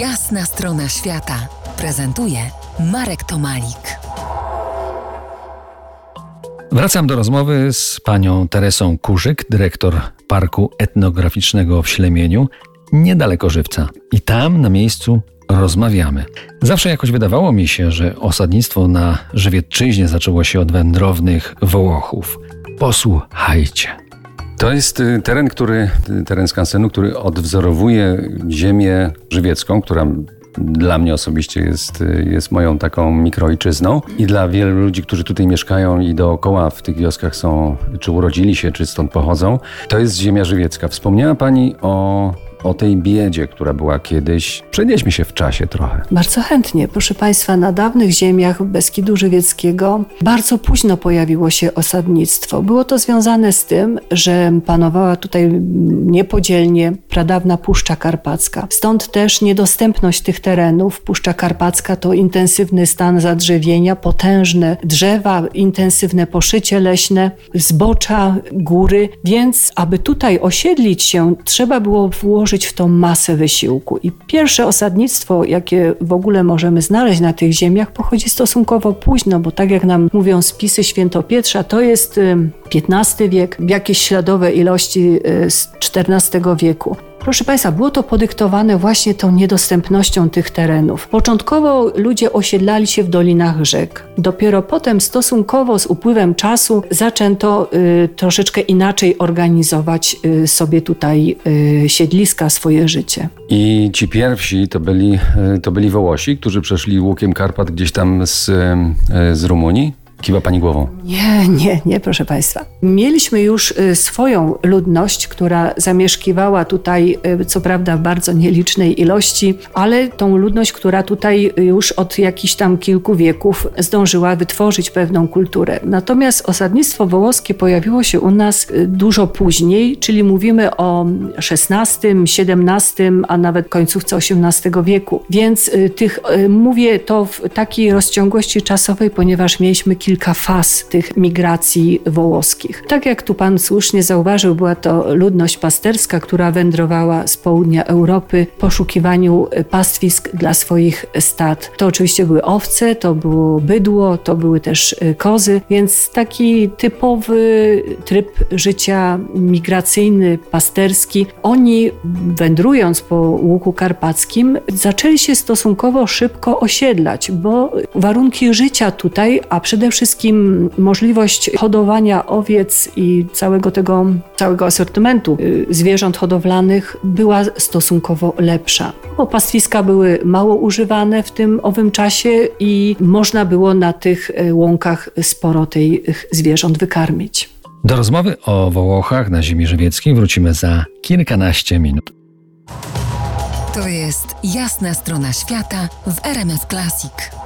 Jasna strona świata prezentuje Marek Tomalik. Wracam do rozmowy z panią Teresą Kurzyk, dyrektor Parku Etnograficznego w Ślemieniu, niedaleko Żywca. I tam na miejscu rozmawiamy. Zawsze jakoś wydawało mi się, że osadnictwo na Żywiecczyźnie zaczęło się od wędrownych Wołochów. Posłuchajcie. To jest y, teren, który, y, teren skansenu, który odwzorowuje ziemię żywiecką, która dla mnie osobiście jest, y, jest moją taką mikroojczyzną i dla wielu ludzi, którzy tutaj mieszkają i dookoła w tych wioskach są, czy urodzili się, czy stąd pochodzą, to jest ziemia żywiecka. Wspomniała Pani o o tej biedzie, która była kiedyś. Przenieśmy się w czasie trochę. Bardzo chętnie. Proszę Państwa, na dawnych ziemiach Beskidu Żywieckiego bardzo późno pojawiło się osadnictwo. Było to związane z tym, że panowała tutaj niepodzielnie pradawna Puszcza Karpacka. Stąd też niedostępność tych terenów. Puszcza Karpacka to intensywny stan zadrzewienia, potężne drzewa, intensywne poszycie leśne, zbocza, góry, więc aby tutaj osiedlić się, trzeba było włożyć włożyć w tą masę wysiłku. I pierwsze osadnictwo, jakie w ogóle możemy znaleźć na tych ziemiach, pochodzi stosunkowo późno, bo tak jak nam mówią spisy Świętopietrza, to jest XV wiek, jakieś śladowe ilości y, z XIV wieku. Proszę Państwa, było to podyktowane właśnie tą niedostępnością tych terenów. Początkowo ludzie osiedlali się w dolinach rzek. Dopiero potem stosunkowo z upływem czasu zaczęto y, troszeczkę inaczej organizować y, sobie tutaj y, siedliska, swoje życie. I ci pierwsi to byli, y, to byli Wołosi, którzy przeszli łukiem Karpat gdzieś tam z, y, z Rumunii? Kiwa pani głową. Nie, nie, nie, proszę państwa. Mieliśmy już y, swoją ludność, która zamieszkiwała tutaj, y, co prawda w bardzo nielicznej ilości, ale tą ludność, która tutaj już od jakichś tam kilku wieków zdążyła wytworzyć pewną kulturę. Natomiast osadnictwo wołoskie pojawiło się u nas y, dużo później, czyli mówimy o XVI, XVII, a nawet końcówce XVIII wieku. Więc tych, mówię to w takiej rozciągłości czasowej, ponieważ mieliśmy kilka faz tych migracji wołoskich. Tak jak tu pan słusznie zauważył, była to ludność pasterska, która wędrowała z południa Europy w poszukiwaniu pastwisk dla swoich stad. To oczywiście były owce, to było bydło, to były też y, kozy, więc taki typowy tryb życia migracyjny, pasterski. Oni wędrując po łuku karpackim zaczęli się stosunkowo szybko osiedlać, bo warunki życia tutaj, a przede wszystkim możliwość hodowania owiec i całego tego, całego asortymentu y, zwierząt hodowlanych była stosunkowo lepsza. Bo pastwiska były mało używane w tym owym czasie i można było na tych y, łąkach sporo tych zwierząt wykarmić. Do rozmowy o Wołochach na ziemi żywieckiej wrócimy za kilkanaście minut. To jest jasna strona świata w RMS Classic.